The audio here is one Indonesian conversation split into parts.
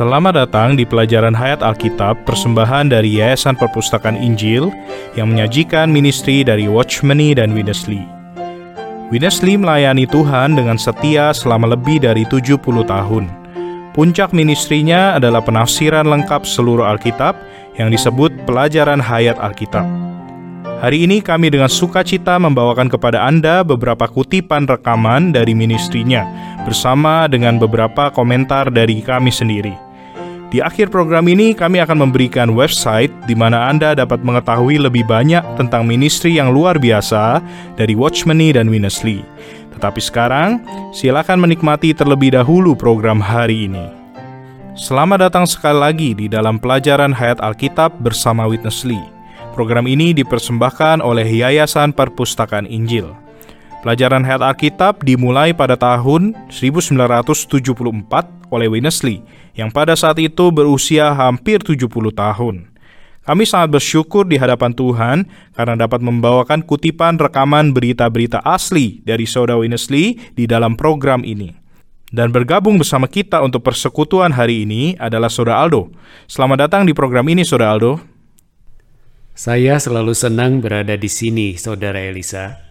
Selamat datang di pelajaran Hayat Alkitab persembahan dari Yayasan Perpustakaan Injil yang menyajikan ministry dari Watchmeni dan Winnesley. Winnesley melayani Tuhan dengan setia selama lebih dari 70 tahun. Puncak ministrinya adalah penafsiran lengkap seluruh Alkitab yang disebut pelajaran Hayat Alkitab. Hari ini kami dengan sukacita membawakan kepada Anda beberapa kutipan rekaman dari ministrinya bersama dengan beberapa komentar dari kami sendiri. Di akhir program ini, kami akan memberikan website di mana Anda dapat mengetahui lebih banyak tentang ministry yang luar biasa dari Watchmeni dan Winnesley. Tetapi sekarang, silakan menikmati terlebih dahulu program hari ini. Selamat datang sekali lagi di dalam pelajaran Hayat Alkitab bersama Witness Lee. Program ini dipersembahkan oleh Yayasan Perpustakaan Injil. Pelajaran Hayat Alkitab dimulai pada tahun 1974 oleh Winnesley yang pada saat itu berusia hampir 70 tahun. Kami sangat bersyukur di hadapan Tuhan karena dapat membawakan kutipan rekaman berita-berita asli dari Saudara Winnesley di dalam program ini. Dan bergabung bersama kita untuk persekutuan hari ini adalah Saudara Aldo. Selamat datang di program ini, Saudara Aldo. Saya selalu senang berada di sini, Saudara Elisa.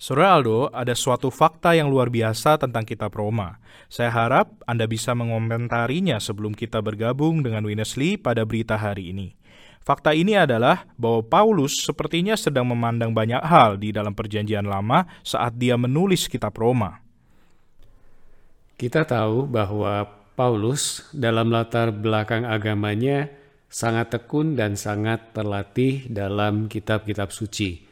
Saudara Aldo, ada suatu fakta yang luar biasa tentang kitab Roma. Saya harap Anda bisa mengomentarinya sebelum kita bergabung dengan Winnesley pada berita hari ini. Fakta ini adalah bahwa Paulus sepertinya sedang memandang banyak hal di dalam perjanjian lama saat dia menulis kitab Roma. Kita tahu bahwa Paulus dalam latar belakang agamanya sangat tekun dan sangat terlatih dalam kitab-kitab suci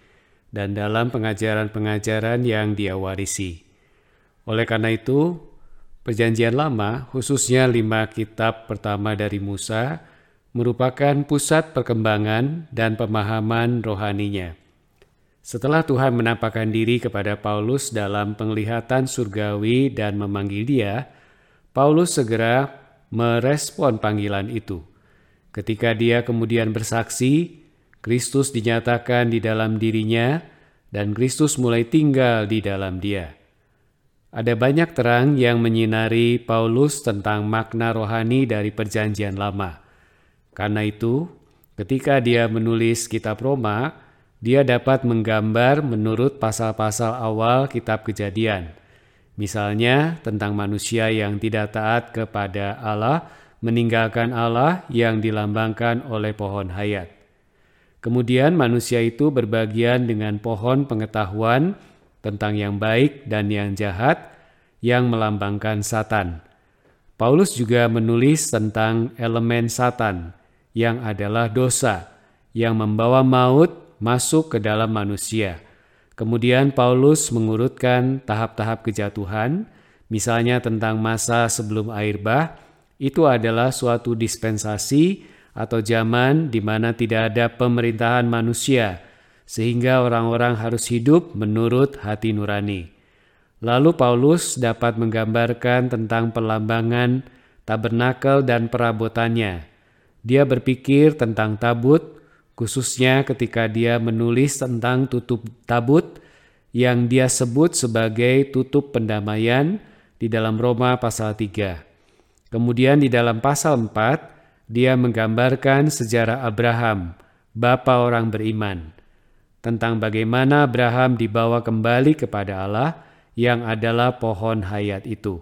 dan dalam pengajaran-pengajaran yang dia warisi. Oleh karena itu, Perjanjian Lama, khususnya lima kitab pertama dari Musa, merupakan pusat perkembangan dan pemahaman rohaninya. Setelah Tuhan menampakkan diri kepada Paulus dalam penglihatan surgawi dan memanggil dia, Paulus segera merespon panggilan itu. Ketika dia kemudian bersaksi, Kristus dinyatakan di dalam dirinya, dan Kristus mulai tinggal di dalam dia. Ada banyak terang yang menyinari Paulus tentang makna rohani dari Perjanjian Lama. Karena itu, ketika dia menulis Kitab Roma, dia dapat menggambar menurut pasal-pasal awal Kitab Kejadian. Misalnya, tentang manusia yang tidak taat kepada Allah, meninggalkan Allah yang dilambangkan oleh pohon hayat. Kemudian manusia itu berbagian dengan pohon pengetahuan tentang yang baik dan yang jahat yang melambangkan Satan. Paulus juga menulis tentang elemen Satan yang adalah dosa yang membawa maut masuk ke dalam manusia. Kemudian Paulus mengurutkan tahap-tahap kejatuhan, misalnya tentang masa sebelum air bah, itu adalah suatu dispensasi atau zaman di mana tidak ada pemerintahan manusia, sehingga orang-orang harus hidup menurut hati nurani. Lalu Paulus dapat menggambarkan tentang perlambangan tabernakel dan perabotannya. Dia berpikir tentang tabut, khususnya ketika dia menulis tentang tutup tabut yang dia sebut sebagai tutup pendamaian di dalam Roma pasal 3. Kemudian di dalam pasal 4, dia menggambarkan sejarah Abraham, bapa orang beriman, tentang bagaimana Abraham dibawa kembali kepada Allah yang adalah pohon hayat itu.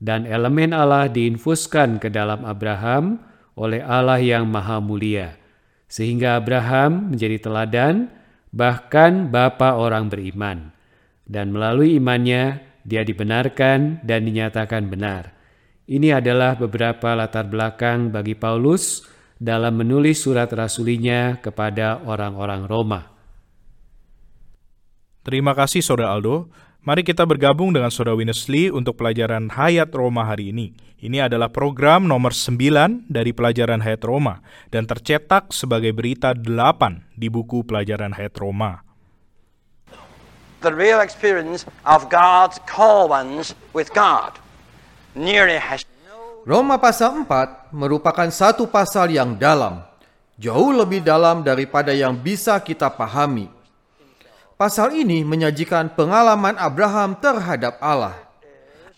Dan elemen Allah diinfuskan ke dalam Abraham oleh Allah yang maha mulia. Sehingga Abraham menjadi teladan, bahkan bapa orang beriman. Dan melalui imannya, dia dibenarkan dan dinyatakan benar ini adalah beberapa latar belakang bagi Paulus dalam menulis surat rasulinya kepada orang-orang Roma. Terima kasih Saudara Aldo. Mari kita bergabung dengan Saudara Winnesley untuk pelajaran Hayat Roma hari ini. Ini adalah program nomor 9 dari pelajaran Hayat Roma dan tercetak sebagai berita 8 di buku pelajaran Hayat Roma. The real experience of God's call ones with God. Roma pasal 4 merupakan satu pasal yang dalam, jauh lebih dalam daripada yang bisa kita pahami. Pasal ini menyajikan pengalaman Abraham terhadap Allah.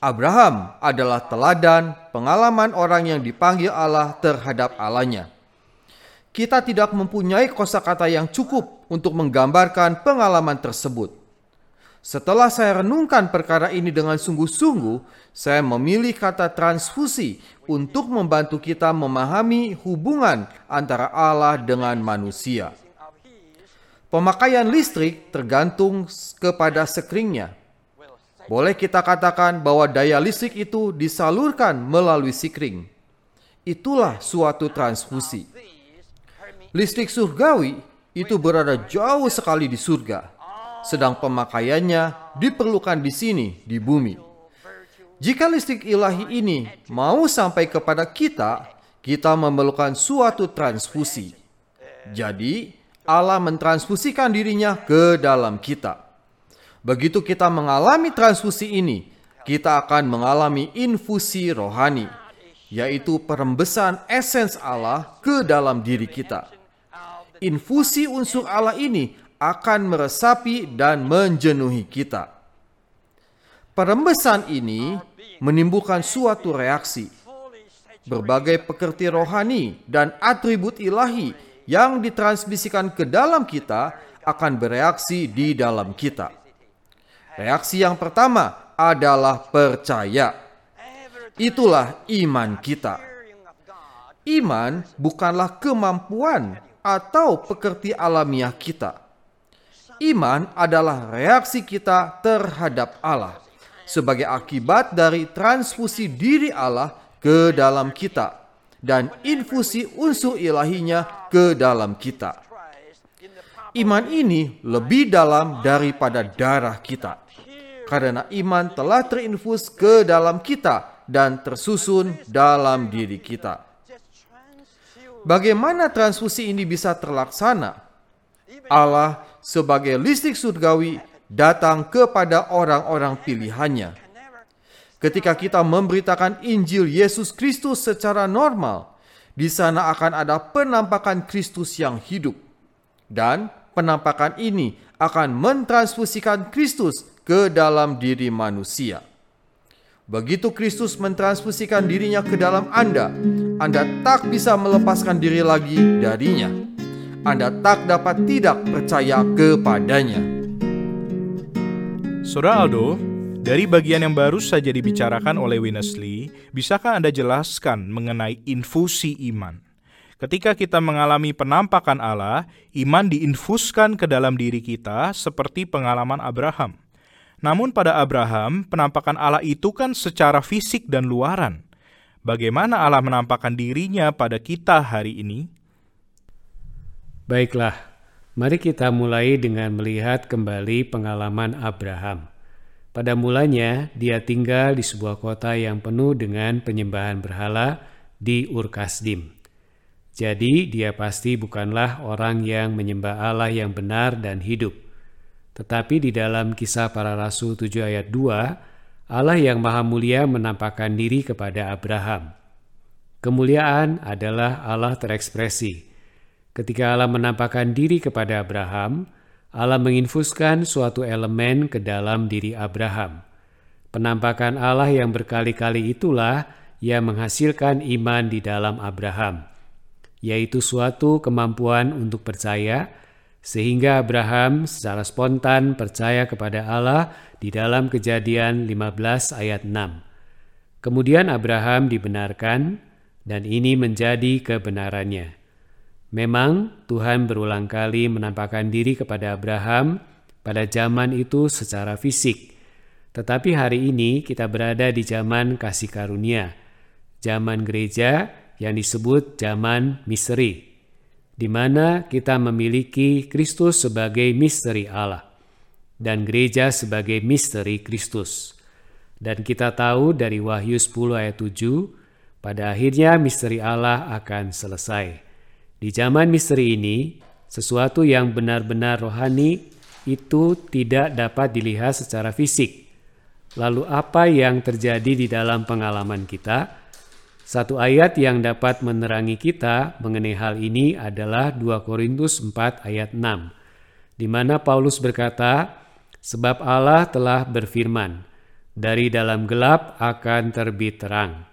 Abraham adalah teladan pengalaman orang yang dipanggil Allah terhadap Allahnya. Kita tidak mempunyai kosakata yang cukup untuk menggambarkan pengalaman tersebut. Setelah saya renungkan perkara ini dengan sungguh-sungguh, saya memilih kata transfusi untuk membantu kita memahami hubungan antara Allah dengan manusia. Pemakaian listrik tergantung kepada sekringnya. Boleh kita katakan bahwa daya listrik itu disalurkan melalui sikring. Itulah suatu transfusi. Listrik surgawi itu berada jauh sekali di surga, sedang pemakaiannya diperlukan di sini, di bumi. Jika listrik ilahi ini mau sampai kepada kita, kita memerlukan suatu transfusi. Jadi, Allah mentransfusikan dirinya ke dalam kita. Begitu kita mengalami transfusi ini, kita akan mengalami infusi rohani, yaitu perembesan esens Allah ke dalam diri kita. Infusi unsur Allah ini akan meresapi dan menjenuhi kita. Perembesan ini menimbulkan suatu reaksi. Berbagai pekerti rohani dan atribut ilahi yang ditransmisikan ke dalam kita akan bereaksi di dalam kita. Reaksi yang pertama adalah percaya. Itulah iman kita. Iman bukanlah kemampuan atau pekerti alamiah kita. Iman adalah reaksi kita terhadap Allah sebagai akibat dari transfusi diri Allah ke dalam kita dan infusi unsur ilahinya ke dalam kita. Iman ini lebih dalam daripada darah kita karena iman telah terinfus ke dalam kita dan tersusun dalam diri kita. Bagaimana transfusi ini bisa terlaksana? Allah sebagai listrik surgawi datang kepada orang-orang pilihannya. Ketika kita memberitakan Injil Yesus Kristus secara normal, di sana akan ada penampakan Kristus yang hidup. Dan penampakan ini akan mentransfusikan Kristus ke dalam diri manusia. Begitu Kristus mentransfusikan dirinya ke dalam Anda, Anda tak bisa melepaskan diri lagi darinya. Anda tak dapat tidak percaya kepadanya. Saudara Aldo, dari bagian yang baru saja dibicarakan oleh Winnesley, bisakah Anda jelaskan mengenai infusi iman? Ketika kita mengalami penampakan Allah, iman diinfuskan ke dalam diri kita seperti pengalaman Abraham. Namun pada Abraham, penampakan Allah itu kan secara fisik dan luaran. Bagaimana Allah menampakkan dirinya pada kita hari ini? Baiklah, mari kita mulai dengan melihat kembali pengalaman Abraham. Pada mulanya, dia tinggal di sebuah kota yang penuh dengan penyembahan berhala di Urkasdim. Jadi, dia pasti bukanlah orang yang menyembah Allah yang benar dan hidup. Tetapi di dalam kisah para rasul 7 ayat 2, Allah yang maha mulia menampakkan diri kepada Abraham. Kemuliaan adalah Allah terekspresi. Ketika Allah menampakkan diri kepada Abraham, Allah menginfuskan suatu elemen ke dalam diri Abraham. Penampakan Allah yang berkali-kali itulah yang menghasilkan iman di dalam Abraham, yaitu suatu kemampuan untuk percaya sehingga Abraham secara spontan percaya kepada Allah di dalam kejadian 15 ayat 6. Kemudian Abraham dibenarkan dan ini menjadi kebenarannya. Memang Tuhan berulang kali menampakkan diri kepada Abraham pada zaman itu secara fisik. Tetapi hari ini kita berada di zaman kasih karunia, zaman gereja yang disebut zaman misteri di mana kita memiliki Kristus sebagai misteri Allah dan gereja sebagai misteri Kristus. Dan kita tahu dari Wahyu 10 ayat 7, pada akhirnya misteri Allah akan selesai. Di zaman misteri ini, sesuatu yang benar-benar rohani itu tidak dapat dilihat secara fisik. Lalu apa yang terjadi di dalam pengalaman kita? Satu ayat yang dapat menerangi kita mengenai hal ini adalah 2 Korintus 4 ayat 6, di mana Paulus berkata, Sebab Allah telah berfirman, Dari dalam gelap akan terbit terang.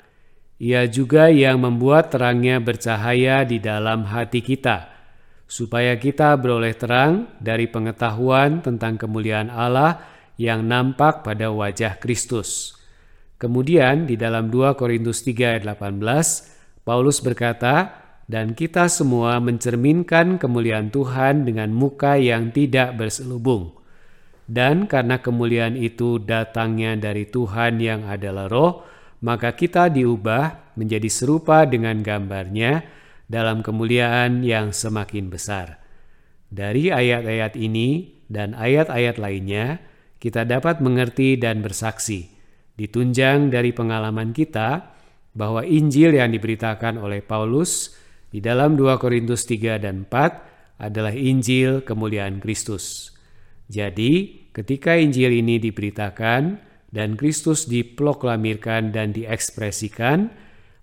Ia juga yang membuat terangnya bercahaya di dalam hati kita, supaya kita beroleh terang dari pengetahuan tentang kemuliaan Allah yang nampak pada wajah Kristus. Kemudian di dalam 2 Korintus 3 ayat 18, Paulus berkata, dan kita semua mencerminkan kemuliaan Tuhan dengan muka yang tidak berselubung. Dan karena kemuliaan itu datangnya dari Tuhan yang adalah roh, maka kita diubah menjadi serupa dengan gambarnya dalam kemuliaan yang semakin besar. Dari ayat-ayat ini dan ayat-ayat lainnya, kita dapat mengerti dan bersaksi ditunjang dari pengalaman kita bahwa Injil yang diberitakan oleh Paulus di dalam 2 Korintus 3 dan 4 adalah Injil kemuliaan Kristus. Jadi, ketika Injil ini diberitakan dan Kristus diproklamirkan dan diekspresikan,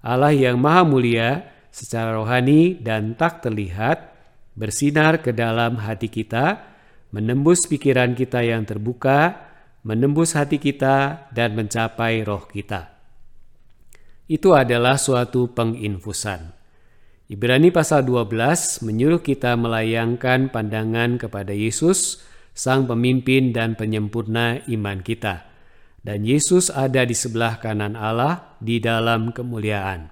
Allah yang maha mulia secara rohani dan tak terlihat bersinar ke dalam hati kita, menembus pikiran kita yang terbuka, menembus hati kita dan mencapai roh kita. Itu adalah suatu penginfusan. Ibrani pasal 12 menyuruh kita melayangkan pandangan kepada Yesus, sang pemimpin dan penyempurna iman kita. Dan Yesus ada di sebelah kanan Allah di dalam kemuliaan.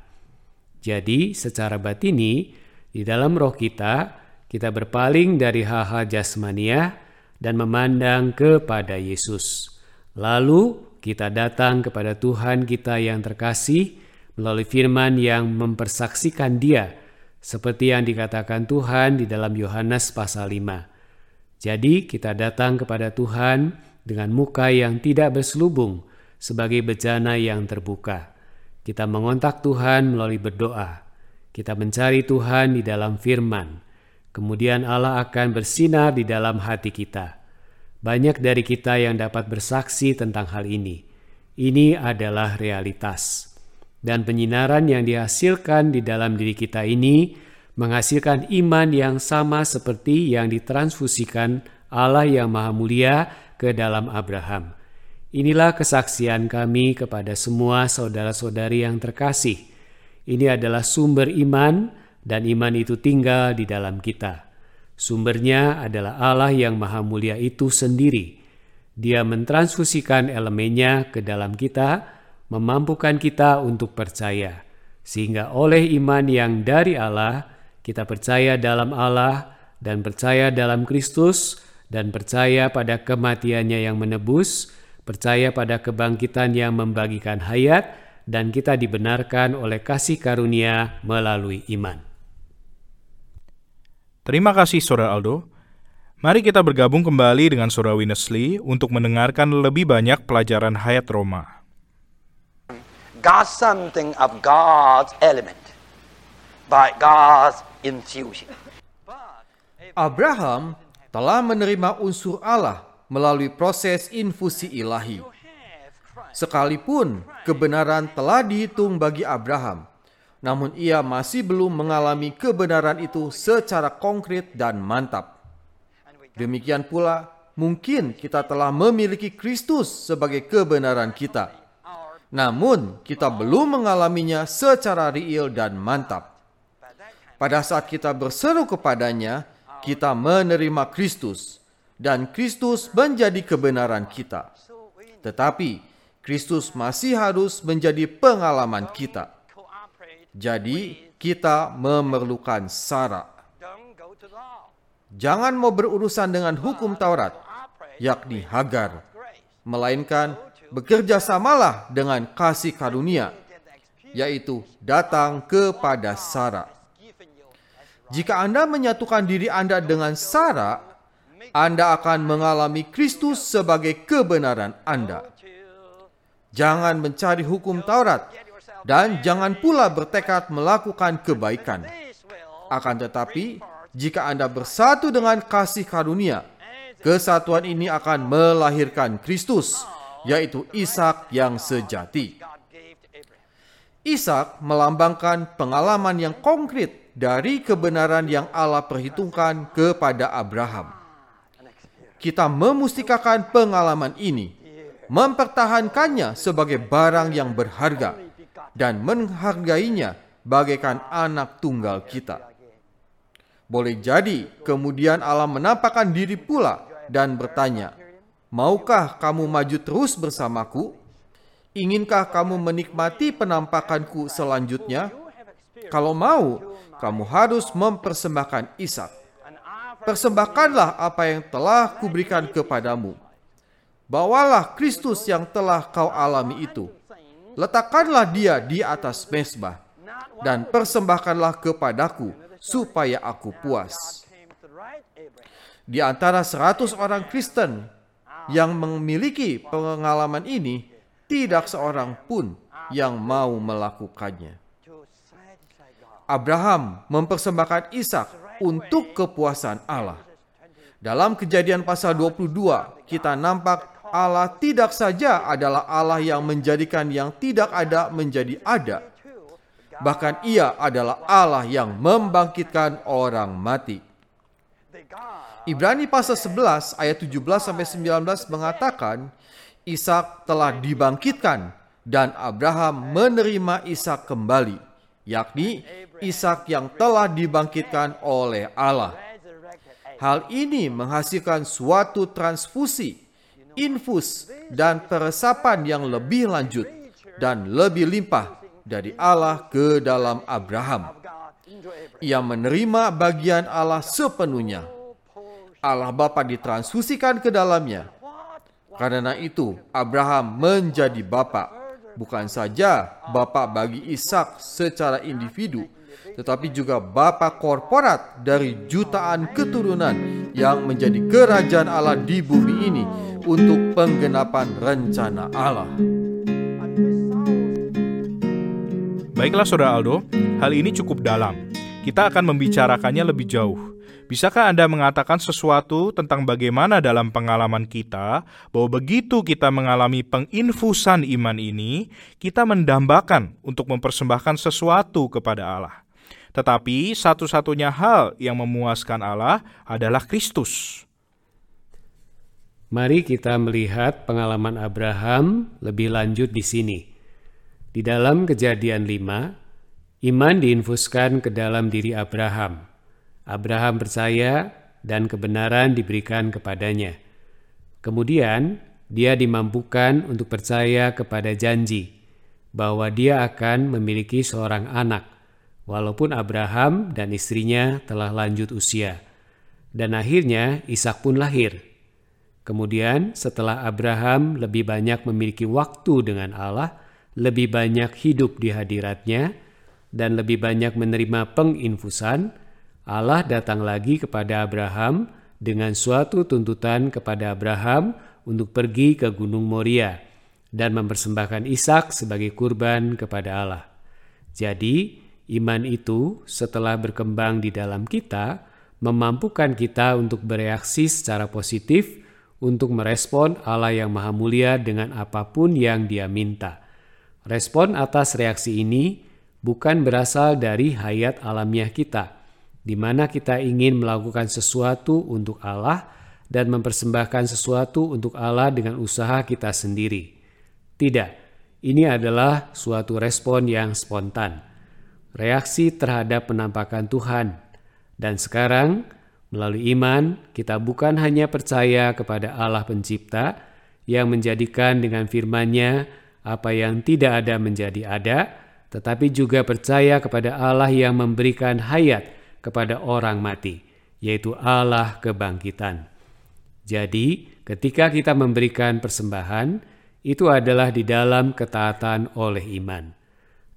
Jadi, secara batini, di dalam roh kita, kita berpaling dari hal-hal jasmania dan memandang kepada Yesus. Lalu kita datang kepada Tuhan kita yang terkasih melalui firman yang mempersaksikan dia seperti yang dikatakan Tuhan di dalam Yohanes pasal 5. Jadi kita datang kepada Tuhan dengan muka yang tidak berselubung sebagai bejana yang terbuka. Kita mengontak Tuhan melalui berdoa. Kita mencari Tuhan di dalam firman. Kemudian Allah akan bersinar di dalam hati kita. Banyak dari kita yang dapat bersaksi tentang hal ini. Ini adalah realitas. Dan penyinaran yang dihasilkan di dalam diri kita ini menghasilkan iman yang sama seperti yang ditransfusikan Allah yang Maha Mulia ke dalam Abraham. Inilah kesaksian kami kepada semua saudara-saudari yang terkasih. Ini adalah sumber iman, dan iman itu tinggal di dalam kita. Sumbernya adalah Allah yang Maha Mulia itu sendiri. Dia mentransfusikan elemennya ke dalam kita, memampukan kita untuk percaya, sehingga oleh iman yang dari Allah, kita percaya dalam Allah dan percaya dalam Kristus dan percaya pada kematiannya yang menebus, percaya pada kebangkitan yang membagikan hayat, dan kita dibenarkan oleh kasih karunia melalui iman. Terima kasih Saudara Aldo. Mari kita bergabung kembali dengan Saudara Winnesley untuk mendengarkan lebih banyak pelajaran hayat Roma. Got something of God's element by God's infusion. Abraham telah menerima unsur Allah melalui proses infusi ilahi. Sekalipun kebenaran telah dihitung bagi Abraham, namun ia masih belum mengalami kebenaran itu secara konkret dan mantap. Demikian pula, mungkin kita telah memiliki Kristus sebagai kebenaran kita. Namun, kita belum mengalaminya secara real dan mantap. Pada saat kita berseru kepadanya, kita menerima Kristus, dan Kristus menjadi kebenaran kita. Tetapi, Kristus masih harus menjadi pengalaman kita. Jadi kita memerlukan syarat. Jangan mau berurusan dengan hukum Taurat, yakni Hagar, melainkan bekerja samalah dengan kasih karunia, yaitu datang kepada Sarah. Jika Anda menyatukan diri Anda dengan Sarah, Anda akan mengalami Kristus sebagai kebenaran Anda. Jangan mencari hukum Taurat, dan jangan pula bertekad melakukan kebaikan. Akan tetapi, jika Anda bersatu dengan kasih karunia, kesatuan ini akan melahirkan Kristus, yaitu Ishak yang sejati. Ishak melambangkan pengalaman yang konkret dari kebenaran yang Allah perhitungkan kepada Abraham. Kita memustikakan pengalaman ini mempertahankannya sebagai barang yang berharga, dan menghargainya bagaikan anak tunggal kita. Boleh jadi kemudian Allah menampakkan diri pula dan bertanya, Maukah kamu maju terus bersamaku? Inginkah kamu menikmati penampakanku selanjutnya? Kalau mau, kamu harus mempersembahkan Ishak. Persembahkanlah apa yang telah kuberikan kepadamu. Bawalah Kristus yang telah kau alami itu. Letakkanlah dia di atas mesbah dan persembahkanlah kepadaku supaya aku puas. Di antara seratus orang Kristen yang memiliki pengalaman ini, tidak seorang pun yang mau melakukannya. Abraham mempersembahkan Ishak untuk kepuasan Allah. Dalam kejadian pasal 22, kita nampak Allah tidak saja adalah Allah yang menjadikan yang tidak ada menjadi ada. Bahkan ia adalah Allah yang membangkitkan orang mati. Ibrani pasal 11 ayat 17 sampai 19 mengatakan Ishak telah dibangkitkan dan Abraham menerima Ishak kembali, yakni Ishak yang telah dibangkitkan oleh Allah. Hal ini menghasilkan suatu transfusi, infus, dan peresapan yang lebih lanjut dan lebih limpah dari Allah ke dalam Abraham. Ia menerima bagian Allah sepenuhnya. Allah Bapa ditransfusikan ke dalamnya. Karena itu, Abraham menjadi bapa, bukan saja bapa bagi Ishak secara individu, tetapi juga bapa korporat dari jutaan keturunan yang menjadi kerajaan Allah di bumi ini untuk penggenapan rencana Allah. Baiklah Saudara Aldo, hal ini cukup dalam. Kita akan membicarakannya lebih jauh. Bisakah Anda mengatakan sesuatu tentang bagaimana dalam pengalaman kita bahwa begitu kita mengalami penginfusan iman ini, kita mendambakan untuk mempersembahkan sesuatu kepada Allah. Tetapi satu-satunya hal yang memuaskan Allah adalah Kristus. Mari kita melihat pengalaman Abraham lebih lanjut di sini. Di dalam Kejadian 5, iman diinfuskan ke dalam diri Abraham Abraham percaya dan kebenaran diberikan kepadanya. Kemudian, dia dimampukan untuk percaya kepada janji bahwa dia akan memiliki seorang anak, walaupun Abraham dan istrinya telah lanjut usia. Dan akhirnya Ishak pun lahir. Kemudian, setelah Abraham lebih banyak memiliki waktu dengan Allah, lebih banyak hidup di hadiratnya, dan lebih banyak menerima penginfusan, Allah datang lagi kepada Abraham dengan suatu tuntutan kepada Abraham untuk pergi ke Gunung Moria dan mempersembahkan Ishak sebagai kurban kepada Allah. Jadi, iman itu setelah berkembang di dalam kita memampukan kita untuk bereaksi secara positif untuk merespon Allah yang Maha Mulia dengan apa pun yang Dia minta. Respon atas reaksi ini bukan berasal dari hayat alamiah kita, di mana kita ingin melakukan sesuatu untuk Allah dan mempersembahkan sesuatu untuk Allah dengan usaha kita sendiri. Tidak, ini adalah suatu respon yang spontan, reaksi terhadap penampakan Tuhan. Dan sekarang, melalui iman, kita bukan hanya percaya kepada Allah Pencipta yang menjadikan dengan firman-Nya apa yang tidak ada menjadi ada, tetapi juga percaya kepada Allah yang memberikan hayat kepada orang mati, yaitu Allah kebangkitan. Jadi, ketika kita memberikan persembahan, itu adalah di dalam ketaatan oleh iman.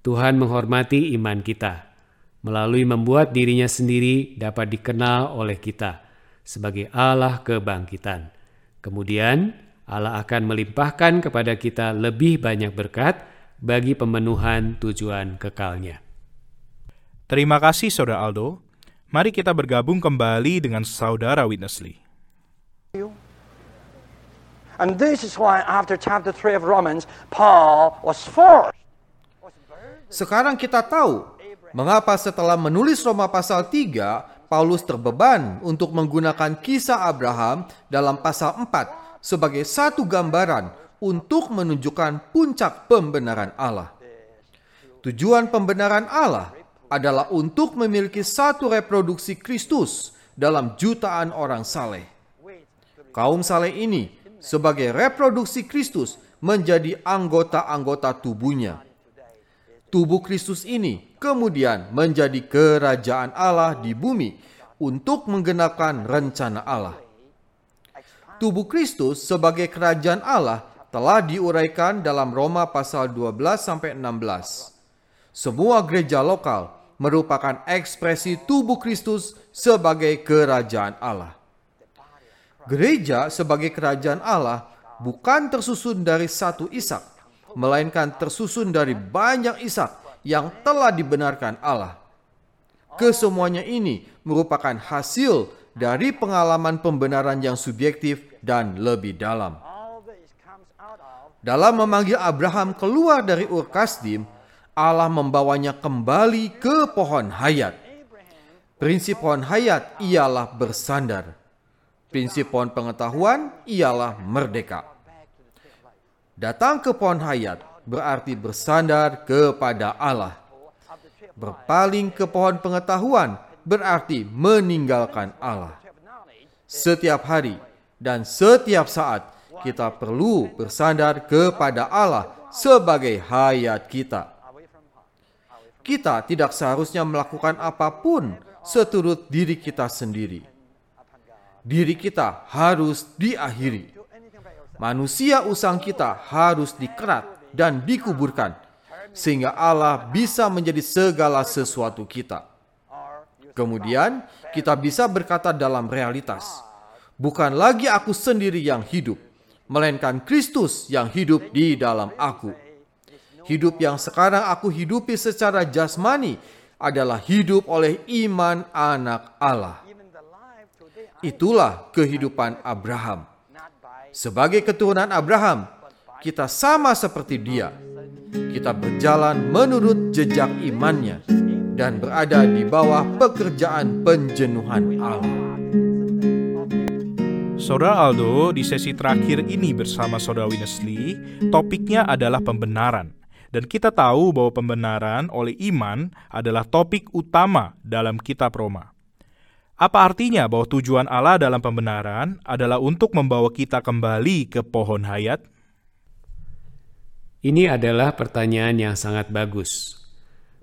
Tuhan menghormati iman kita melalui membuat dirinya sendiri dapat dikenal oleh kita sebagai Allah kebangkitan. Kemudian, Allah akan melimpahkan kepada kita lebih banyak berkat bagi pemenuhan tujuan kekalnya. Terima kasih Saudara Aldo. Mari kita bergabung kembali dengan saudara Witness Lee. And this is why after chapter 3 of Romans, Paul was forced. Sekarang kita tahu mengapa setelah menulis Roma pasal 3, Paulus terbeban untuk menggunakan kisah Abraham dalam pasal 4 sebagai satu gambaran untuk menunjukkan puncak pembenaran Allah. Tujuan pembenaran Allah adalah untuk memiliki satu reproduksi Kristus dalam jutaan orang saleh. Kaum saleh ini sebagai reproduksi Kristus menjadi anggota-anggota tubuhnya. Tubuh Kristus ini kemudian menjadi kerajaan Allah di bumi untuk menggenapkan rencana Allah. Tubuh Kristus sebagai kerajaan Allah telah diuraikan dalam Roma pasal 12 sampai 16. Semua gereja lokal merupakan ekspresi tubuh Kristus sebagai kerajaan Allah. Gereja sebagai kerajaan Allah bukan tersusun dari satu Ishak, melainkan tersusun dari banyak Ishak yang telah dibenarkan Allah. Kesemuanya ini merupakan hasil dari pengalaman pembenaran yang subjektif dan lebih dalam. Dalam memanggil Abraham keluar dari Ur Kasdim, Allah membawanya kembali ke pohon hayat. Prinsip pohon hayat ialah bersandar. Prinsip pohon pengetahuan ialah merdeka. Datang ke pohon hayat berarti bersandar kepada Allah. Berpaling ke pohon pengetahuan berarti meninggalkan Allah. Setiap hari dan setiap saat kita perlu bersandar kepada Allah sebagai hayat kita. Kita tidak seharusnya melakukan apa pun seturut diri kita sendiri diri kita harus diakhiri. Manusia usang kita harus dikerat dan dikuburkan, sehingga Allah bisa menjadi segala sesuatu kita. Kemudian kita bisa berkata dalam realitas, bukan lagi aku sendiri yang hidup, melainkan Kristus yang hidup di dalam aku. Hidup yang sekarang aku hidupi secara jasmani adalah hidup oleh iman anak Allah. Itulah kehidupan Abraham. Sebagai keturunan Abraham, kita sama seperti dia. Kita berjalan menurut jejak imannya dan berada di bawah pekerjaan penjenuhan Allah. Saudara Aldo, di sesi terakhir ini bersama Saudara Winnesley, topiknya adalah pembenaran. Dan kita tahu bahwa pembenaran oleh iman adalah topik utama dalam kitab Roma. Apa artinya bahwa tujuan Allah dalam pembenaran adalah untuk membawa kita kembali ke pohon hayat? Ini adalah pertanyaan yang sangat bagus.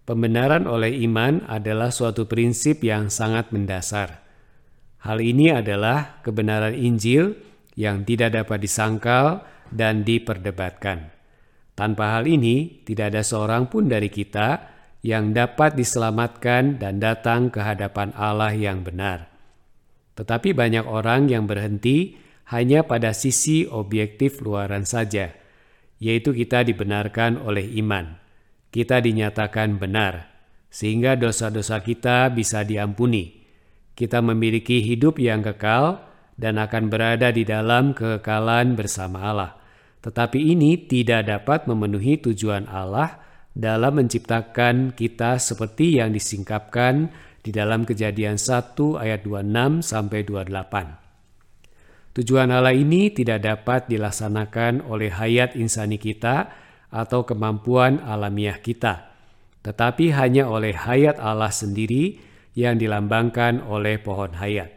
Pembenaran oleh iman adalah suatu prinsip yang sangat mendasar. Hal ini adalah kebenaran Injil yang tidak dapat disangkal dan diperdebatkan. Tanpa hal ini, tidak ada seorang pun dari kita yang dapat diselamatkan dan datang ke hadapan Allah yang benar. Tetapi banyak orang yang berhenti hanya pada sisi objektif luaran saja, yaitu kita dibenarkan oleh iman. Kita dinyatakan benar, sehingga dosa-dosa kita bisa diampuni. Kita memiliki hidup yang kekal dan akan berada di dalam kekekalan bersama Allah. Tetapi ini tidak dapat memenuhi tujuan Allah dalam menciptakan kita seperti yang disingkapkan di dalam kejadian 1 ayat 26 sampai 28. Tujuan Allah ini tidak dapat dilaksanakan oleh hayat insani kita atau kemampuan alamiah kita, tetapi hanya oleh hayat Allah sendiri yang dilambangkan oleh pohon hayat.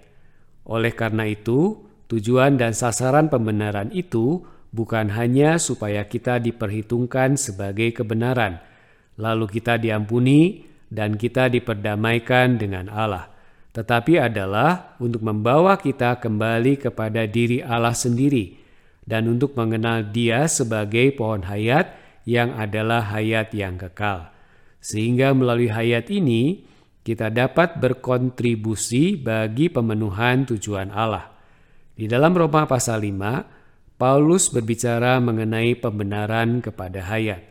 Oleh karena itu, tujuan dan sasaran pembenaran itu bukan hanya supaya kita diperhitungkan sebagai kebenaran, lalu kita diampuni dan kita diperdamaikan dengan Allah, tetapi adalah untuk membawa kita kembali kepada diri Allah sendiri dan untuk mengenal Dia sebagai pohon hayat yang adalah hayat yang kekal. Sehingga melalui hayat ini kita dapat berkontribusi bagi pemenuhan tujuan Allah. Di dalam Roma pasal 5, Paulus berbicara mengenai pembenaran kepada hayat.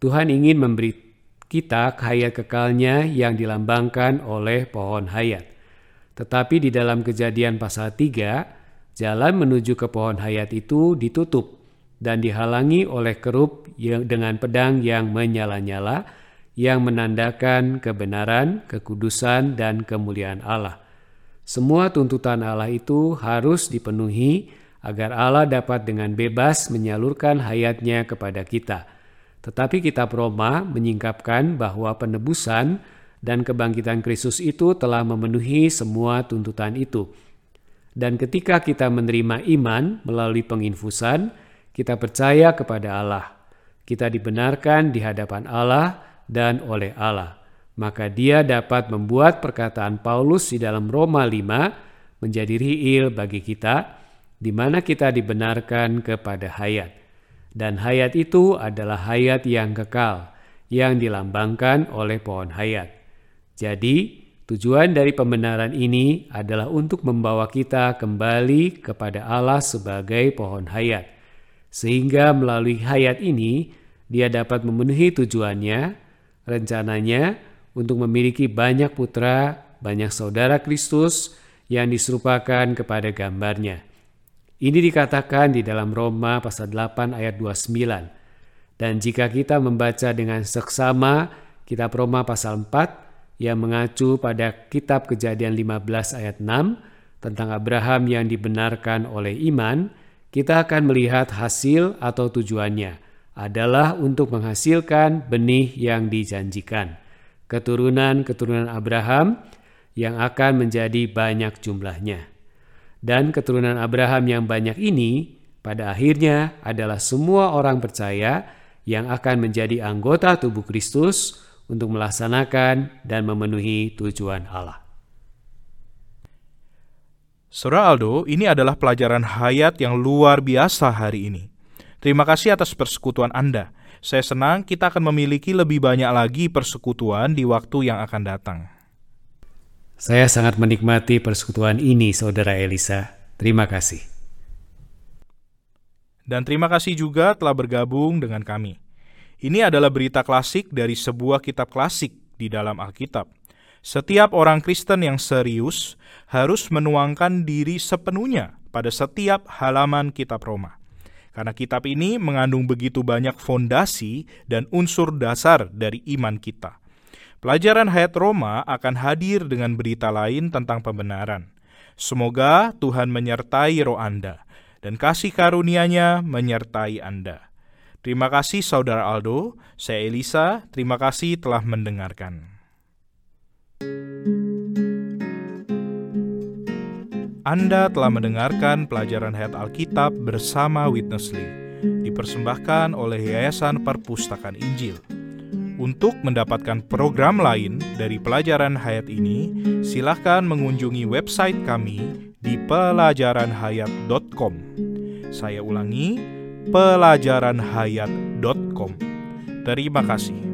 Tuhan ingin memberi kita hayat kekalnya yang dilambangkan oleh pohon hayat. Tetapi di dalam kejadian pasal 3, jalan menuju ke pohon hayat itu ditutup dan dihalangi oleh kerup dengan pedang yang menyala-nyala yang menandakan kebenaran, kekudusan, dan kemuliaan Allah. Semua tuntutan Allah itu harus dipenuhi agar Allah dapat dengan bebas menyalurkan hayatnya kepada kita. Tetapi kitab Roma menyingkapkan bahwa penebusan dan kebangkitan Kristus itu telah memenuhi semua tuntutan itu. Dan ketika kita menerima iman melalui penginfusan, kita percaya kepada Allah. Kita dibenarkan di hadapan Allah dan oleh Allah. Maka dia dapat membuat perkataan Paulus di dalam Roma 5 menjadi riil bagi kita, di mana kita dibenarkan kepada hayat. Dan hayat itu adalah hayat yang kekal, yang dilambangkan oleh pohon hayat. Jadi, tujuan dari pembenaran ini adalah untuk membawa kita kembali kepada Allah sebagai pohon hayat. Sehingga melalui hayat ini, dia dapat memenuhi tujuannya, rencananya untuk memiliki banyak putra, banyak saudara Kristus yang diserupakan kepada gambarnya. Ini dikatakan di dalam Roma pasal 8 ayat 29. Dan jika kita membaca dengan seksama kitab Roma pasal 4 yang mengacu pada kitab Kejadian 15 ayat 6 tentang Abraham yang dibenarkan oleh iman, kita akan melihat hasil atau tujuannya adalah untuk menghasilkan benih yang dijanjikan. Keturunan-keturunan Abraham yang akan menjadi banyak jumlahnya. Dan keturunan Abraham yang banyak ini pada akhirnya adalah semua orang percaya yang akan menjadi anggota tubuh Kristus untuk melaksanakan dan memenuhi tujuan Allah. Saudara Aldo, ini adalah pelajaran hayat yang luar biasa hari ini. Terima kasih atas persekutuan Anda. Saya senang kita akan memiliki lebih banyak lagi persekutuan di waktu yang akan datang. Saya sangat menikmati persekutuan ini, Saudara Elisa. Terima kasih. Dan terima kasih juga telah bergabung dengan kami. Ini adalah berita klasik dari sebuah kitab klasik di dalam Alkitab. Setiap orang Kristen yang serius harus menuangkan diri sepenuhnya pada setiap halaman kitab Roma. Karena kitab ini mengandung begitu banyak fondasi dan unsur dasar dari iman kita. Pelajaran Hayat Roma akan hadir dengan berita lain tentang pembenaran. Semoga Tuhan menyertai roh Anda dan kasih karunia-Nya menyertai Anda. Terima kasih Saudara Aldo, saya Elisa, terima kasih telah mendengarkan. Anda telah mendengarkan pelajaran Hayat Alkitab bersama Witness Lee, dipersembahkan oleh Yayasan Perpustakaan Injil. Untuk mendapatkan program lain dari pelajaran hayat ini, silahkan mengunjungi website kami di pelajaranhayat.com. Saya ulangi, pelajaranhayat.com. Terima kasih.